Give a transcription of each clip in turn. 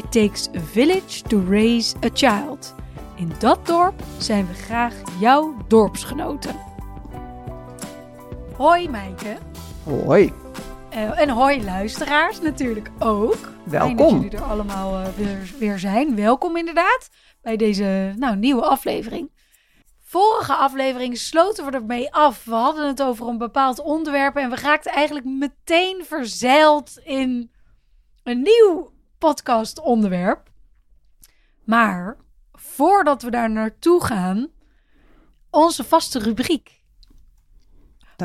It takes a village to raise a child. In dat dorp zijn we graag jouw dorpsgenoten. Hoi Mijke. Hoi. Uh, en hoi luisteraars natuurlijk ook. Welkom. Fijn dat jullie er allemaal uh, weer, weer zijn. Welkom inderdaad bij deze nou, nieuwe aflevering. Vorige aflevering sloten we ermee af. We hadden het over een bepaald onderwerp en we raakten eigenlijk meteen verzeild in een nieuw podcast onderwerp. Maar voordat we daar naartoe gaan, onze vaste rubriek.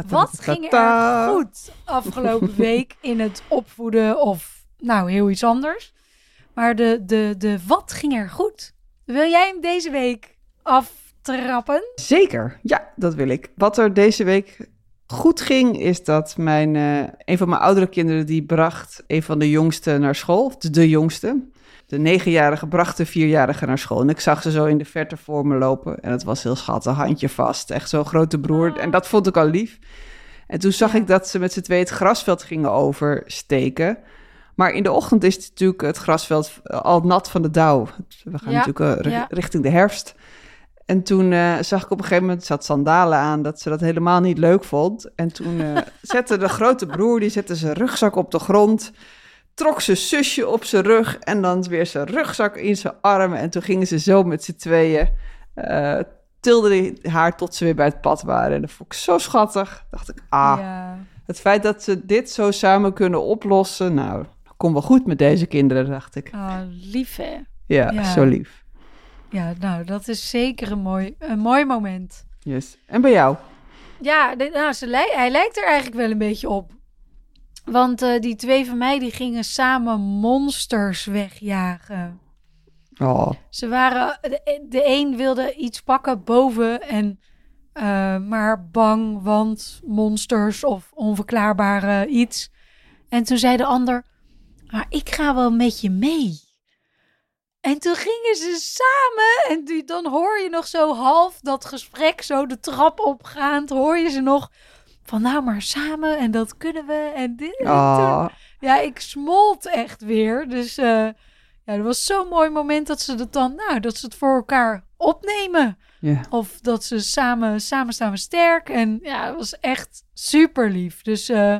Wat ging er goed afgelopen week in het opvoeden of nou heel iets anders? Maar de, de, de wat ging er goed? Wil jij hem deze week aftrappen? Zeker, ja, dat wil ik. Wat er deze week goed ging, is dat mijn, uh, een van mijn oudere kinderen, die bracht een van de jongste naar school, de, de jongste. De negenjarige bracht de vierjarige naar school. En ik zag ze zo in de verte voor me lopen. En het was heel schattig, handje vast. Echt zo'n grote broer. En dat vond ik al lief. En toen zag ik dat ze met z'n twee het grasveld gingen oversteken. Maar in de ochtend is het natuurlijk het grasveld al nat van de dauw. We gaan ja, natuurlijk uh, ja. richting de herfst. En toen uh, zag ik op een gegeven moment, zat sandalen aan, dat ze dat helemaal niet leuk vond. En toen uh, zette de grote broer, die zette zijn rugzak op de grond, trok zijn zusje op zijn rug en dan weer zijn rugzak in zijn armen. En toen gingen ze zo met z'n tweeën, uh, tilde haar tot ze weer bij het pad waren. En dat vond ik zo schattig. Dacht ik, ah, ja. het feit dat ze dit zo samen kunnen oplossen, nou, komt wel goed met deze kinderen, dacht ik. Ah, lief hè? Ja, ja. zo lief. Ja, nou, dat is zeker een mooi, een mooi moment. Yes. En bij jou? Ja, de, nou, ze hij lijkt er eigenlijk wel een beetje op. Want uh, die twee van mij die gingen samen monsters wegjagen. Oh. Ze waren, de, de een wilde iets pakken boven en uh, maar bang, want monsters of onverklaarbare iets. En toen zei de ander, maar ik ga wel met je mee. En toen gingen ze samen. En die, dan hoor je nog zo half dat gesprek, zo de trap opgaand. Hoor je ze nog van nou maar samen en dat kunnen we. En dit en oh. Ja, ik smolt echt weer. Dus uh, ja, dat was zo'n mooi moment dat ze het dan, nou, dat ze het voor elkaar opnemen. Yeah. Of dat ze samen, samen staan we sterk. En ja, het was echt super lief. Dus uh,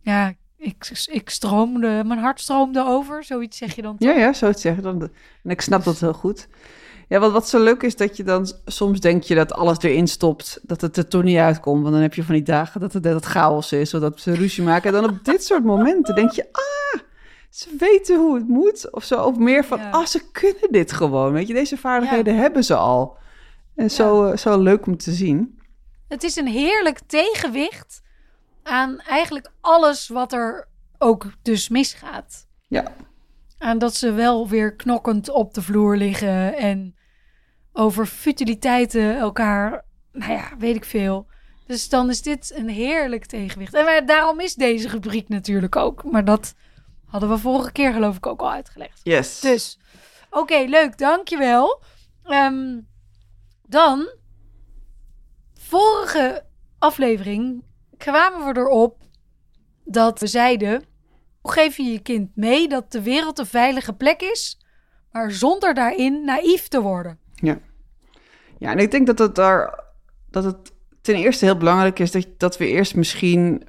ja, ik, ik stroomde, mijn hart stroomde over, zoiets zeg je dan toch? Ja, ja, zoiets zeg je dan. En ik snap dat heel goed. Ja, wat, wat zo leuk is, dat je dan soms denk je dat alles erin stopt, dat het er toch niet uitkomt. Want dan heb je van die dagen dat het, dat het chaos is, zodat ze ruzie maken. En dan op dit soort momenten denk je, ah, ze weten hoe het moet. Of zo, of meer van, ja. ah, ze kunnen dit gewoon. Weet je, deze vaardigheden ja. hebben ze al. En zo, ja. zo leuk om te zien. Het is een heerlijk tegenwicht aan eigenlijk alles wat er ook dus misgaat. Ja. Aan dat ze wel weer knokkend op de vloer liggen en over futiliteiten elkaar, nou ja, weet ik veel. Dus dan is dit een heerlijk tegenwicht. En daarom is deze rubriek natuurlijk ook. Maar dat hadden we vorige keer geloof ik ook al uitgelegd. Yes. Dus, oké, okay, leuk, dankjewel. Um, dan, vorige aflevering kwamen we erop dat we zeiden: hoe geef je je kind mee dat de wereld een veilige plek is, maar zonder daarin naïef te worden? Ja, ja en ik denk dat het daar dat het ten eerste heel belangrijk is dat, dat we eerst misschien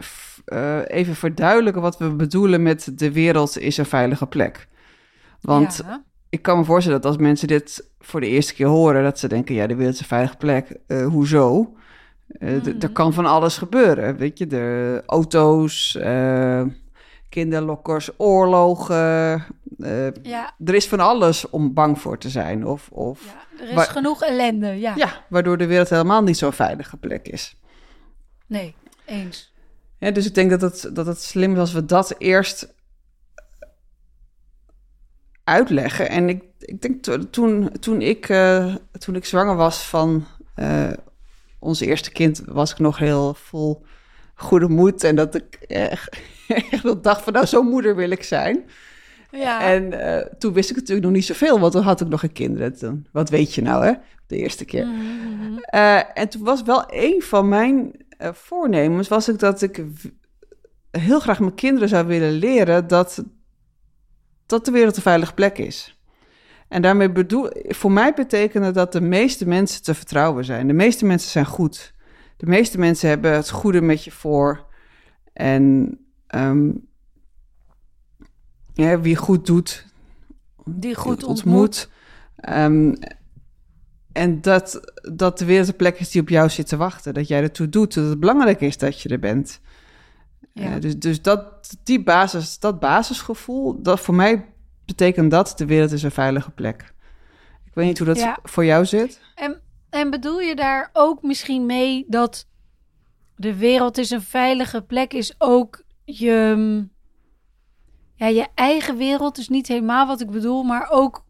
uh, even verduidelijken wat we bedoelen met de wereld is een veilige plek. Want ja. ik kan me voorstellen dat als mensen dit voor de eerste keer horen, dat ze denken: ja, de wereld is een veilige plek. Uh, hoezo? Uh, mm. Er kan van alles gebeuren, weet je. De auto's, uh, kinderlokkers, oorlogen. Uh, ja. Er is van alles om bang voor te zijn. Of, of ja, er is genoeg ellende, ja. Ja, waardoor de wereld helemaal niet zo'n veilige plek is. Nee, eens. Ja, dus ik denk dat het, dat het slim is als we dat eerst uitleggen. En ik, ik denk to- toen, toen, ik, eh, toen ik zwanger was van eh, ons eerste kind, was ik nog heel vol goede moed. En dat ik echt, echt dacht van nou, zo'n moeder wil ik zijn. Ja. En eh, toen wist ik natuurlijk nog niet zoveel, want toen had ik nog geen kinderen. Toen, wat weet je nou, hè? De eerste keer. Mhm. Eh, en toen was wel een van mijn eh, voornemens, was ik dat ik heel graag mijn kinderen zou willen leren dat, dat de wereld een veilige plek is. En daarmee bedoel, voor mij betekende dat de meeste mensen te vertrouwen zijn. De meeste mensen zijn goed. De meeste mensen hebben het goede met je voor. En ja, wie goed doet, Die goed ontmoet. ontmoet. Ehm, en dat, dat de wereld een plek is die op jou zit te wachten. Dat jij ertoe doet. Dat het belangrijk is dat je er bent. Ja. Eh, dus dus dat, die basis, dat basisgevoel, dat voor mij betekent dat de wereld is een veilige plek. Ik weet niet hoe dat Ja. voor jou zit. En, en bedoel je daar ook misschien mee dat de wereld is een veilige plek, is ook je, mm, ja, je eigen wereld is niet helemaal wat ik bedoel, maar ook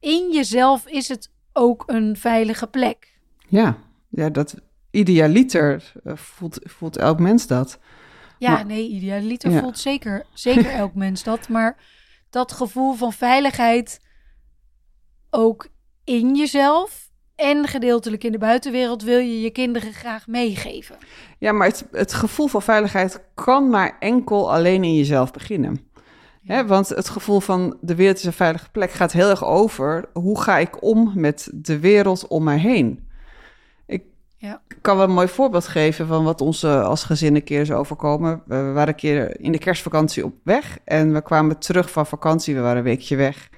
in jezelf is het ook een veilige plek. Ja, ja dat idealiter eh, voelt, voelt elk mens dat. Ja, Maar- nee, idealiter Ja. voelt zeker, zeker elk mens dat, maar dat gevoel van veiligheid ook in jezelf en gedeeltelijk in de buitenwereld wil je je kinderen graag meegeven. Ja, maar het, het gevoel van veiligheid kan maar enkel alleen in jezelf beginnen. Hè, want het gevoel van de wereld is een veilige plek gaat heel erg over hoe ga ik om met de wereld om mij heen. Ik Ja. kan wel een mooi voorbeeld geven van wat ons als gezin een keer is overkomen. We waren een keer in de kerstvakantie op weg en we kwamen terug van vakantie. We waren een weekje weg.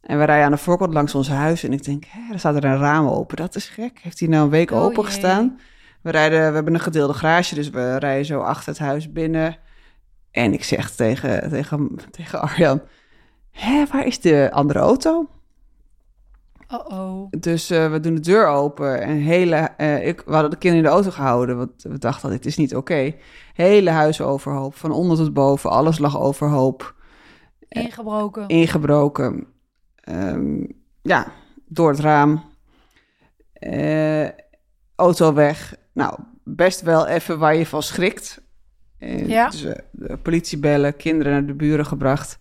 En we rijden aan de voorkant langs ons huis en ik denk, hè, er staat er een raam open. Dat is gek. Heeft hij nou een week Oh, open jee. gestaan? We, rijden, we hebben een gedeelde garage, dus we rijden zo achter het huis binnen. En ik zeg tegen, tegen, tegen Arjan, hè, waar is de andere auto? Oh-oh. Dus eh, we doen de deur open en hele, eh, ik, we hadden de kinderen in de auto gehouden, want we dachten, dit is niet oké. Hele huis overhoop, van onder tot boven, alles lag overhoop, Ingebroken. ingebroken. Ehm, ja, door het raam. Eh, auto weg. Nou, best wel even waar je van schrikt. Eh, Ja. Dus, eh, de politie bellen, kinderen naar de buren gebracht.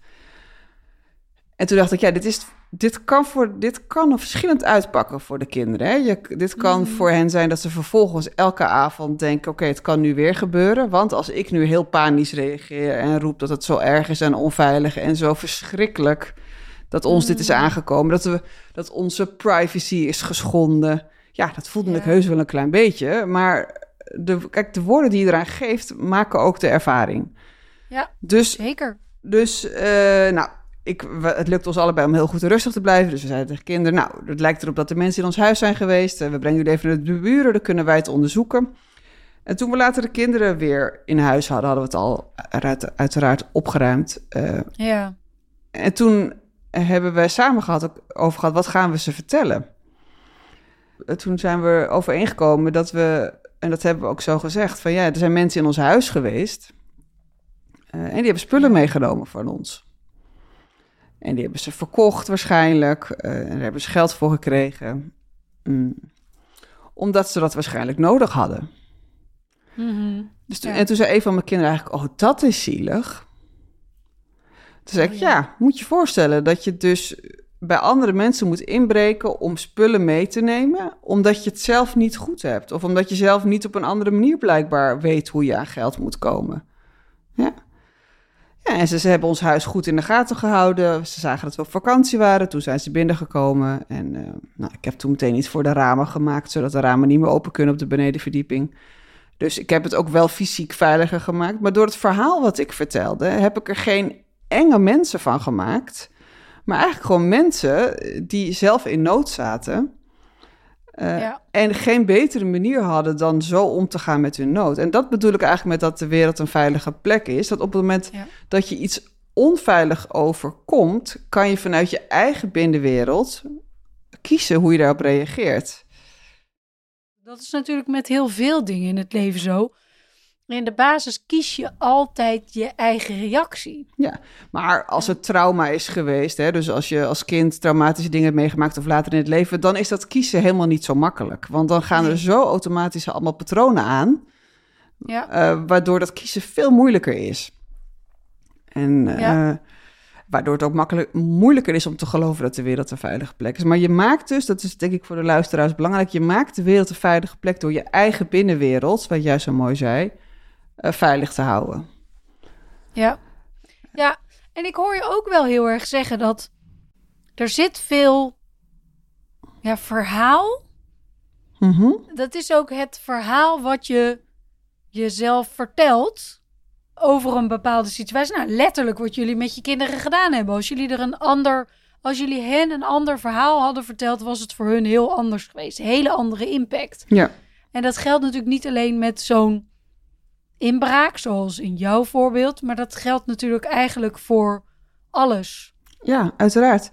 En toen dacht ik, ja, dit, is, dit, kan, voor, dit kan er verschillend uitpakken voor de kinderen. Hè? Je, dit kan Mhm. voor hen zijn dat ze vervolgens elke avond denken... oké, het kan nu weer gebeuren. Want als ik nu heel panisch reageer en roep dat het zo erg is en onveilig... en zo verschrikkelijk dat ons dit is Mhm. aangekomen... Dat, we, dat onze privacy is geschonden... Ja, dat voelde ik heus wel een klein beetje. Maar de, kijk, de woorden die je eraan geeft, maken ook de ervaring. Ja. Dus Zeker. dus, eh, nou, ik, het lukt ons allebei om heel goed en rustig te blijven. Dus we zeiden tegen kinderen, nou, het lijkt erop dat er mensen in ons huis zijn geweest. Eh, we brengen jullie even naar de buren, dan kunnen wij het onderzoeken. En toen we later de kinderen weer in huis hadden, hadden we het al uit- uiteraard opgeruimd. Eh, Ja. en toen hebben we samen gehad, over gehad, wat gaan we ze vertellen? Eh, Toen zijn we overeengekomen dat we, en dat hebben we ook zo gezegd, van ja, er zijn mensen in ons huis geweest. en die hebben spullen meegenomen van ons. En die hebben ze verkocht waarschijnlijk. eh, en daar hebben ze geld voor gekregen. Mm. Omdat ze dat waarschijnlijk nodig hadden. Mhm. Dus toen, Ja. En toen zei een van mijn kinderen eigenlijk, oh, dat is zielig. Toen zei Oh, ik, ja. ja, moet je voorstellen dat je dus bij andere mensen moet inbreken om spullen mee te nemen, omdat je het zelf niet goed hebt. Of omdat je zelf niet op een andere manier blijkbaar weet hoe je aan geld moet komen. Ja. En ze, hebben ons huis goed in de gaten gehouden. Ze zagen dat we op vakantie waren. Toen zijn ze binnengekomen. En eh, nou, ik heb toen meteen iets voor de ramen gemaakt, zodat de ramen niet meer open kunnen op de benedenverdieping. Dus ik heb het ook wel fysiek veiliger gemaakt. Maar door het verhaal wat ik vertelde, heb ik er geen enge mensen van gemaakt. Maar eigenlijk gewoon mensen die zelf in nood zaten. Eh, Ja. En geen betere manier hadden dan zo om te gaan met hun nood. En dat bedoel ik eigenlijk met dat de wereld een veilige plek is. Dat op het moment Ja. dat je iets onveilig overkomt, kan je vanuit je eigen binnenwereld kiezen hoe je daarop reageert. Dat is natuurlijk met heel veel dingen in het leven zo. In de basis kies je altijd je eigen reactie. Ja, maar als het trauma is geweest, hè, dus als je als kind traumatische dingen hebt meegemaakt of later in het leven, dan is dat kiezen helemaal niet zo makkelijk. Want dan gaan er zo automatisch allemaal patronen aan, Ja, eh, waardoor dat kiezen veel moeilijker is. En eh, Ja. waardoor het ook makkelijk, moeilijker is om te geloven dat de wereld een veilige plek is. Maar je maakt dus, dat is denk ik voor de luisteraars belangrijk, je maakt de wereld een veilige plek door je eigen binnenwereld, wat jij zo mooi zei, veilig te houden. ja. Ja, en ik hoor je ook wel heel erg zeggen dat er zit veel ja, verhaal. Mhm. Dat is ook het verhaal wat je jezelf vertelt over een bepaalde situatie. Nou, letterlijk wat jullie met je kinderen gedaan hebben. Als jullie er een ander, als jullie hen een ander verhaal hadden verteld, was het voor hun heel anders geweest. Hele andere impact. Ja. En dat geldt natuurlijk niet alleen met zo'n inbraak, zoals in jouw voorbeeld, maar dat geldt natuurlijk eigenlijk voor alles. Ja, uiteraard.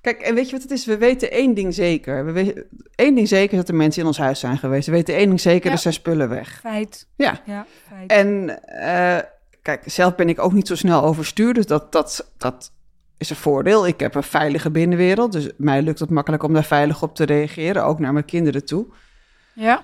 Kijk, en weet je wat het is? We weten één ding zeker. We weten, één ding zeker is dat er mensen in ons huis zijn geweest. We weten één ding zeker, Ja. er zijn spullen weg. Feit. Ja. Ja, feit. En eh, kijk, zelf ben ik ook niet zo snel overstuur, dus dat, dat, dat is een voordeel. Ik heb een veilige binnenwereld, dus mij lukt het makkelijk om daar veilig op te reageren, ook naar mijn kinderen toe. ja,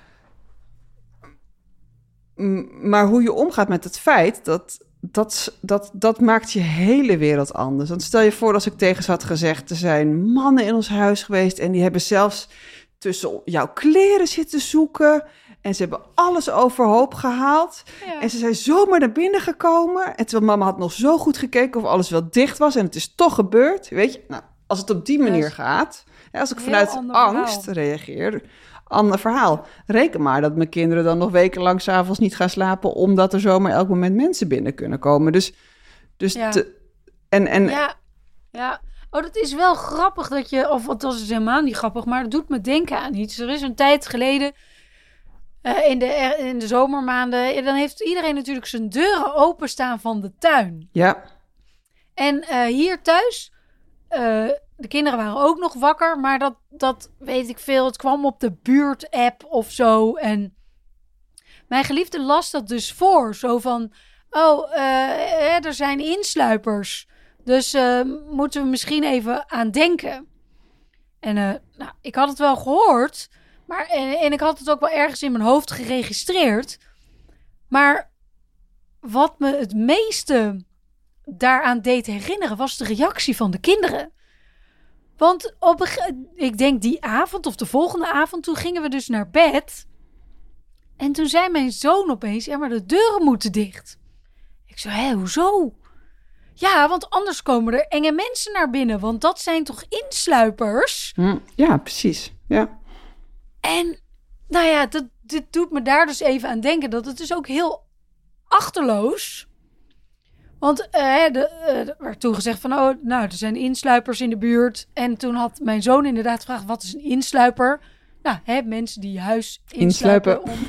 Maar hoe je omgaat met het feit, dat, dat, dat, dat maakt je hele wereld anders. Want stel je voor als ik tegen ze had gezegd, er zijn mannen in ons huis geweest en die hebben zelfs tussen jouw kleren zitten zoeken. En ze hebben alles overhoop gehaald. ja. En ze zijn zomaar naar binnen gekomen. En terwijl mama had nog zo goed gekeken of alles wel dicht was. En het is toch gebeurd. Weet je, nou, als het op die manier gaat. Ja, als ik vanuit angst verhaal. reageer. Ander verhaal. Reken maar dat mijn kinderen dan nog wekenlang s'avonds niet gaan slapen. Omdat er zomaar elk moment mensen binnen kunnen komen. Dus, dus Ja. te- en, en Ja, ja. Oh, dat is wel grappig dat je, of wat was het helemaal niet grappig, maar het doet me denken aan iets. Er is een tijd geleden, eh, in, de, in de zomermaanden, eh, dan heeft iedereen natuurlijk zijn deuren openstaan van de tuin. ja, En eh, hier thuis, de kinderen waren ook nog wakker, maar dat, dat weet ik veel. Het kwam op de buurt-app of zo. En mijn geliefde las dat dus voor. Zo van, oh, eh, eh, er zijn insluipers. Dus eh, moeten we misschien even aan denken. En nou, ik had het wel gehoord. Maar, en, en ik had het ook wel ergens in mijn hoofd geregistreerd. Maar wat me het meeste daaraan deed herinneren, was de reactie van de kinderen. Want op een, ik denk die avond of de volgende avond, toen gingen we dus naar bed. En toen zei mijn zoon opeens, ja, maar de deuren moeten dicht. Ik zei, hé, hoezo? Ja, want anders komen er enge mensen naar binnen, want dat zijn toch insluipers? hm, ja, precies. Ja, En nou ja, dat, dit doet me daar dus even aan denken dat het is ook heel achterloos. Want eh, de, eh, er werd toen gezegd van, oh, nou, er zijn insluipers in de buurt. En toen had mijn zoon inderdaad gevraagd, wat is een insluiper? Nou, hè, mensen die je huis insluipen, om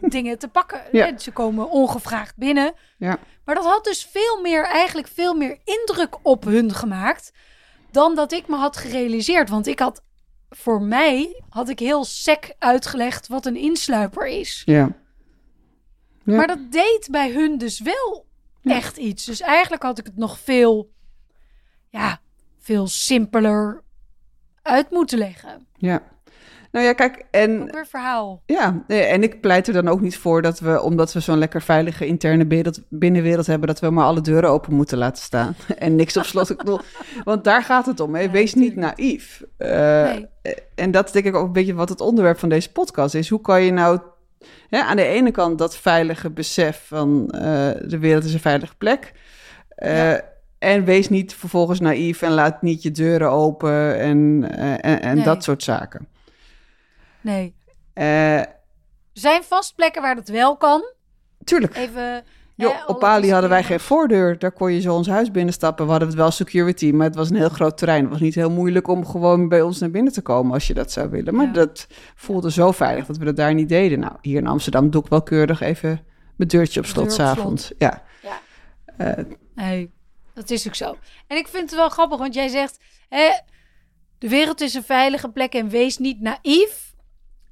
dingen te pakken. Ja. Hè, Ze komen ongevraagd binnen. ja, Maar dat had dus veel meer, eigenlijk veel meer indruk op hun gemaakt dan dat ik me had gerealiseerd. Want ik had, voor mij, had ik heel sec uitgelegd wat een insluiper is. ja. Ja. Maar dat deed bij hun dus wel echt iets. Dus eigenlijk had ik het nog veel, ja, veel simpeler uit moeten leggen. ja. Nou ja, kijk, en verhaal. Ja, nee, en ik pleit er dan ook niet voor dat we, omdat we zo'n lekker veilige interne wereld, binnenwereld hebben, dat we maar alle deuren open moeten laten staan. en niks op slot. Ik bedoel, want daar gaat het om. Hè? Wees niet naïef. Eh, Nee. En dat is denk ik ook een beetje wat het onderwerp van deze podcast is. Hoe kan je nou hè, aan de ene kant dat veilige besef van eh, de wereld is een veilige plek. eh, Ja. En wees niet vervolgens naïef en laat niet je deuren open en, eh, en, en Nee. dat soort zaken. Nee. Er zijn vast plekken waar dat wel kan. tuurlijk. Even. Jo, hè, op Bali hadden wij geen voordeur. Daar kon je zo ons huis binnenstappen. We hadden wel security, maar het was een heel groot terrein. Het was niet heel moeilijk om gewoon bij ons naar binnen te komen als je dat zou willen. Maar Ja. dat voelde zo veilig dat we dat daar niet deden. Nou, hier in Amsterdam doe ik wel keurig even mijn deurtje op slot s'avonds. Ja. Ja. Eh, Nee, dat is ook zo. En ik vind het wel grappig, want jij zegt... Hè, de wereld is een veilige plek en wees niet naïef.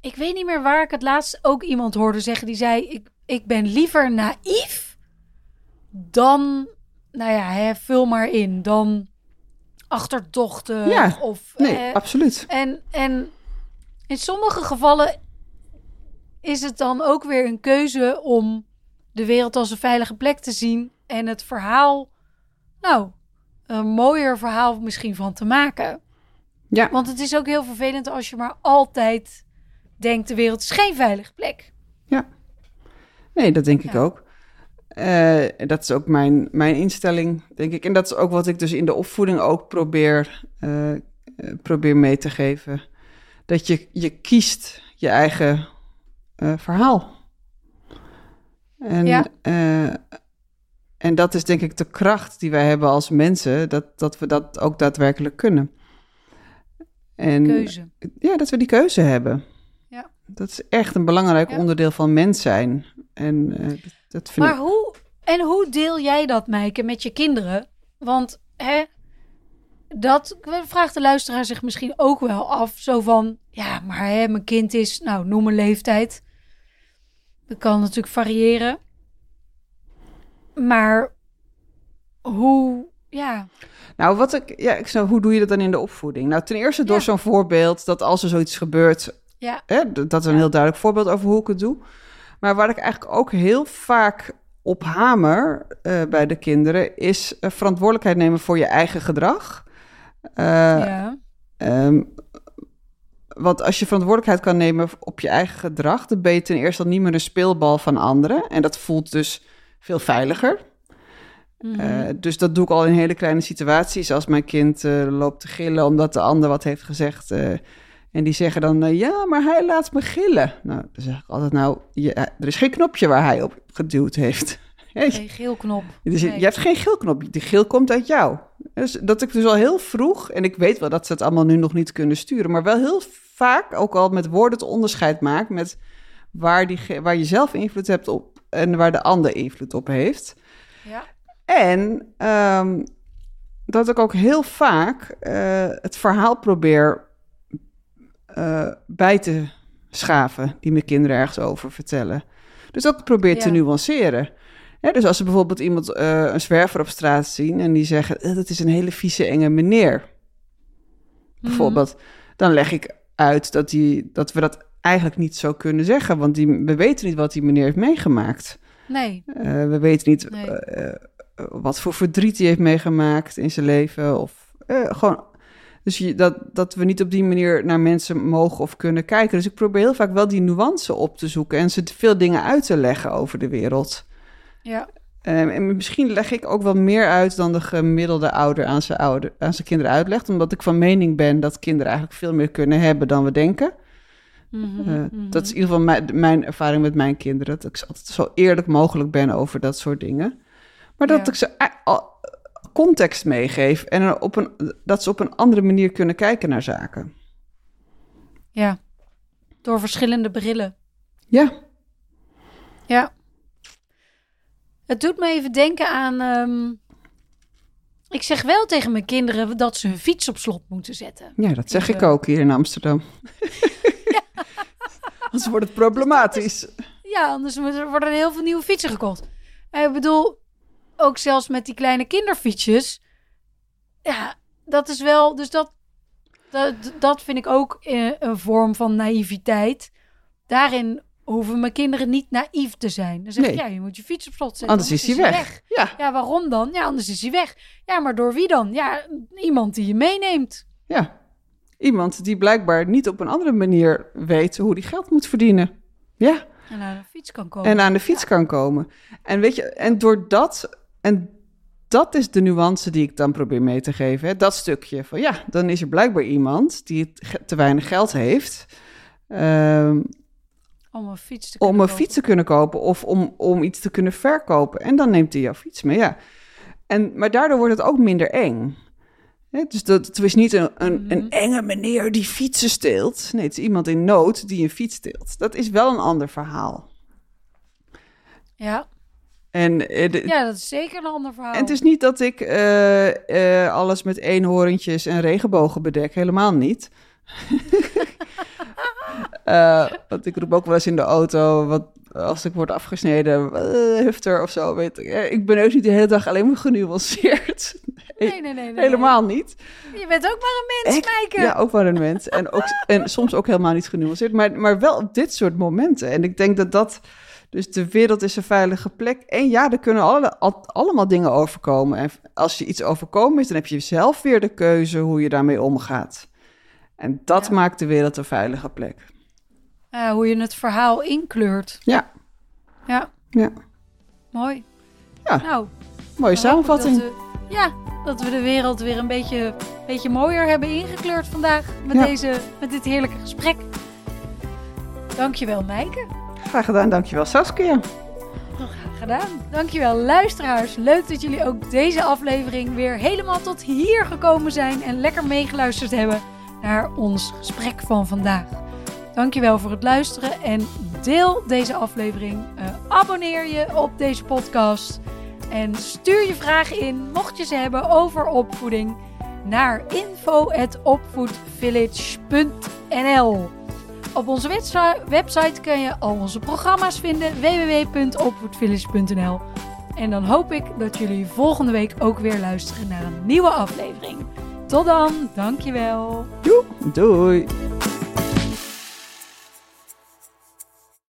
Ik weet niet meer waar ik het laatst ook iemand hoorde zeggen. Die zei, ik, ik ben liever naïef dan, nou ja, hè, vul maar in, dan achterdochtig Ja, of... Nee, absoluut. en, en in sommige gevallen is het dan ook weer een keuze om de wereld als een veilige plek te zien en het verhaal, nou, een mooier verhaal misschien van te maken. Ja. Want het is ook heel vervelend als je maar altijd denkt de wereld is geen veilige plek. Nee, dat denk ik Ja. ook. Eh, dat is ook mijn, mijn instelling, denk ik. En dat is ook wat ik dus in de opvoeding ook probeer, eh, eh, probeer mee te geven. Dat je, je kiest je eigen verhaal. En, Ja. en dat is denk ik de kracht die wij hebben als mensen, dat, dat we dat ook daadwerkelijk kunnen. En, Keuze. ja, dat we die keuze hebben. Ja. Dat is echt een belangrijk Ja. onderdeel van mens zijn. En dat, dat vind Maar ik... hoe, en hoe deel jij dat, Meike, met je kinderen? Want, hè, dat vraagt de luisteraar zich misschien ook wel af. Zo van, ja, maar hè, mijn kind is, nou, noem een leeftijd. Dat kan natuurlijk variëren. Maar hoe, ja, Nou, wat ik, ja, ik snap, hoe doe je dat dan in de opvoeding? Nou, ten eerste door Ja. zo'n voorbeeld dat als er zoiets gebeurt, ja, hè, dat is een heel duidelijk voorbeeld over hoe ik het doe. Maar waar ik eigenlijk ook heel vaak op hamer eh, bij de kinderen, is eh, verantwoordelijkheid nemen voor je eigen gedrag. Eh, ja, Ehm, want als je verantwoordelijkheid kan nemen op je eigen gedrag, dan ben je ten eerste al niet meer een speelbal van anderen. En dat voelt dus veel veiliger. mhm, dus dat doe ik al in hele kleine situaties. Als mijn kind loopt te gillen omdat de ander wat heeft gezegd. Eh, en die zeggen dan, eh, ja, maar hij laat me gillen. Nou, dan zeg ik altijd, nou, je- er is geen knopje waar hij op geduwd heeft. Geen geelknop. dus je- Nee. je hebt geen geelknop. Die geel komt uit jou. Dus dat ik dus al heel vroeg, en ik weet wel dat ze het allemaal nu nog niet kunnen sturen, maar wel heel vaak ook al met woorden het onderscheid maak met waar, die, waar je zelf invloed hebt op en waar de ander invloed op heeft. Ja, En ehm, dat ik ook heel vaak eh, het verhaal probeer eh, bij te schaven die mijn kinderen ergens over vertellen. Dus dat probeer te nuanceren. Dus als ze bijvoorbeeld iemand, eh, een zwerver op straat zien en die zeggen, eh, dat is een hele vieze enge meneer. Bijvoorbeeld, dan leg ik uit dat, die, dat we dat eigenlijk niet zo kunnen zeggen, want die, we weten niet wat die meneer heeft meegemaakt. nee, we weten niet Nee. wat voor verdriet hij heeft meegemaakt in zijn leven. Of gewoon. Dus je, dat, dat we niet op die manier naar mensen mogen of kunnen kijken. Dus ik probeer heel vaak wel die nuance op te zoeken en ze veel dingen uit te leggen over de wereld. ja, Ehm, en misschien leg ik ook wel meer uit dan de gemiddelde ouder aan zijn, ouder, aan zijn kinderen uitlegt. Omdat ik van mening ben dat kinderen eigenlijk veel meer kunnen hebben dan we denken. mhm, Eh, mhm. Dat is in ieder geval mijn, mijn ervaring met mijn kinderen. Dat ik altijd zo eerlijk mogelijk ben over dat soort dingen. Maar dat Ja. ik ze context meegeef en op een, dat ze op een andere manier kunnen kijken naar zaken. ja, door verschillende brillen. Ja, Ja. Het doet me even denken aan. ehm, ik zeg wel tegen mijn kinderen dat ze hun fiets op slot moeten zetten. ja dat zeg ik ook hier in Amsterdam. Anders wordt het problematisch. Ja, anders er worden er heel veel nieuwe fietsen gekocht. En ik bedoel, ook zelfs met die kleine kinderfietsjes. Ja, dat is wel. Dus dat, dat, dat vind ik ook eh, een vorm van naïviteit. Daarin hoeven mijn kinderen niet naïef te zijn. Dan zeg ik, Nee. ja, je moet je fiets op slot zetten. Anders is hij weg. Ja, Ja, waarom dan? Ja, anders is hij weg. Ja, maar door wie dan? Ja, iemand die je meeneemt. ja. Iemand die blijkbaar niet op een andere manier weet hoe die geld moet verdienen. Ja. En aan een fiets kan komen. en aan de fiets kan komen. En weet je, en door dat, en dat is de nuance die ik dan probeer mee te geven. Hè? Dat stukje van ja, dan is er blijkbaar iemand die te weinig geld heeft. ehm, om een fiets te om kunnen een kopen. fiets te kunnen kopen of om, om iets te kunnen verkopen. En dan neemt hij jouw fiets mee, ja. En, maar daardoor wordt het ook minder eng. Dus dat, het is niet een, een, een enge meneer die fietsen steelt. Nee, het is iemand in nood die een fiets steelt. Dat is wel een ander verhaal. Ja. En, eh, ja, dat is zeker een ander verhaal. en het is niet dat ik eh, eh, alles met eenhoorntjes en regenbogen bedek. Helemaal niet. Want ik roep ook wel eens in de auto, wat, als ik word afgesneden, hufter of zo. Weet ik. ik ben ook niet de hele dag alleen maar genuanceerd. Nee, nee, nee, Helemaal niet. Je bent ook maar een mens, Maaike. Ja, ook maar een mens. En, ook, en soms ook helemaal niet genuanceerd. Maar, maar wel op dit soort momenten. En ik denk dat dat... Dus de wereld is een veilige plek. En ja, er kunnen alle, allemaal dingen overkomen. En als je iets overkomen is, dan heb je zelf weer de keuze hoe je daarmee omgaat. En dat maakt de wereld een veilige plek. Uh, hoe je het verhaal inkleurt. Ja. Ja. Ja. Mooi. Ja. Nou. Mooie samenvatting. ja, dat we de wereld weer een beetje, beetje mooier hebben ingekleurd vandaag met, deze, met dit heerlijke gesprek. Dankjewel, Meike. Graag gedaan, dankjewel Saskia. Graag gedaan. Dankjewel luisteraars. Leuk dat jullie ook deze aflevering weer helemaal tot hier gekomen zijn en lekker meegeluisterd hebben naar ons gesprek van vandaag. Dankjewel voor het luisteren en deel deze aflevering. Uh, abonneer je op deze podcast. En stuur je vragen in, mocht je ze hebben over opvoeding, naar info.opvoedvillage.nl. Op onze website kun je al onze programma's vinden, www.opvoedvillage.nl. En dan hoop ik dat jullie volgende week ook weer luisteren naar een nieuwe aflevering. Tot dan, dankjewel. Doei. Doei.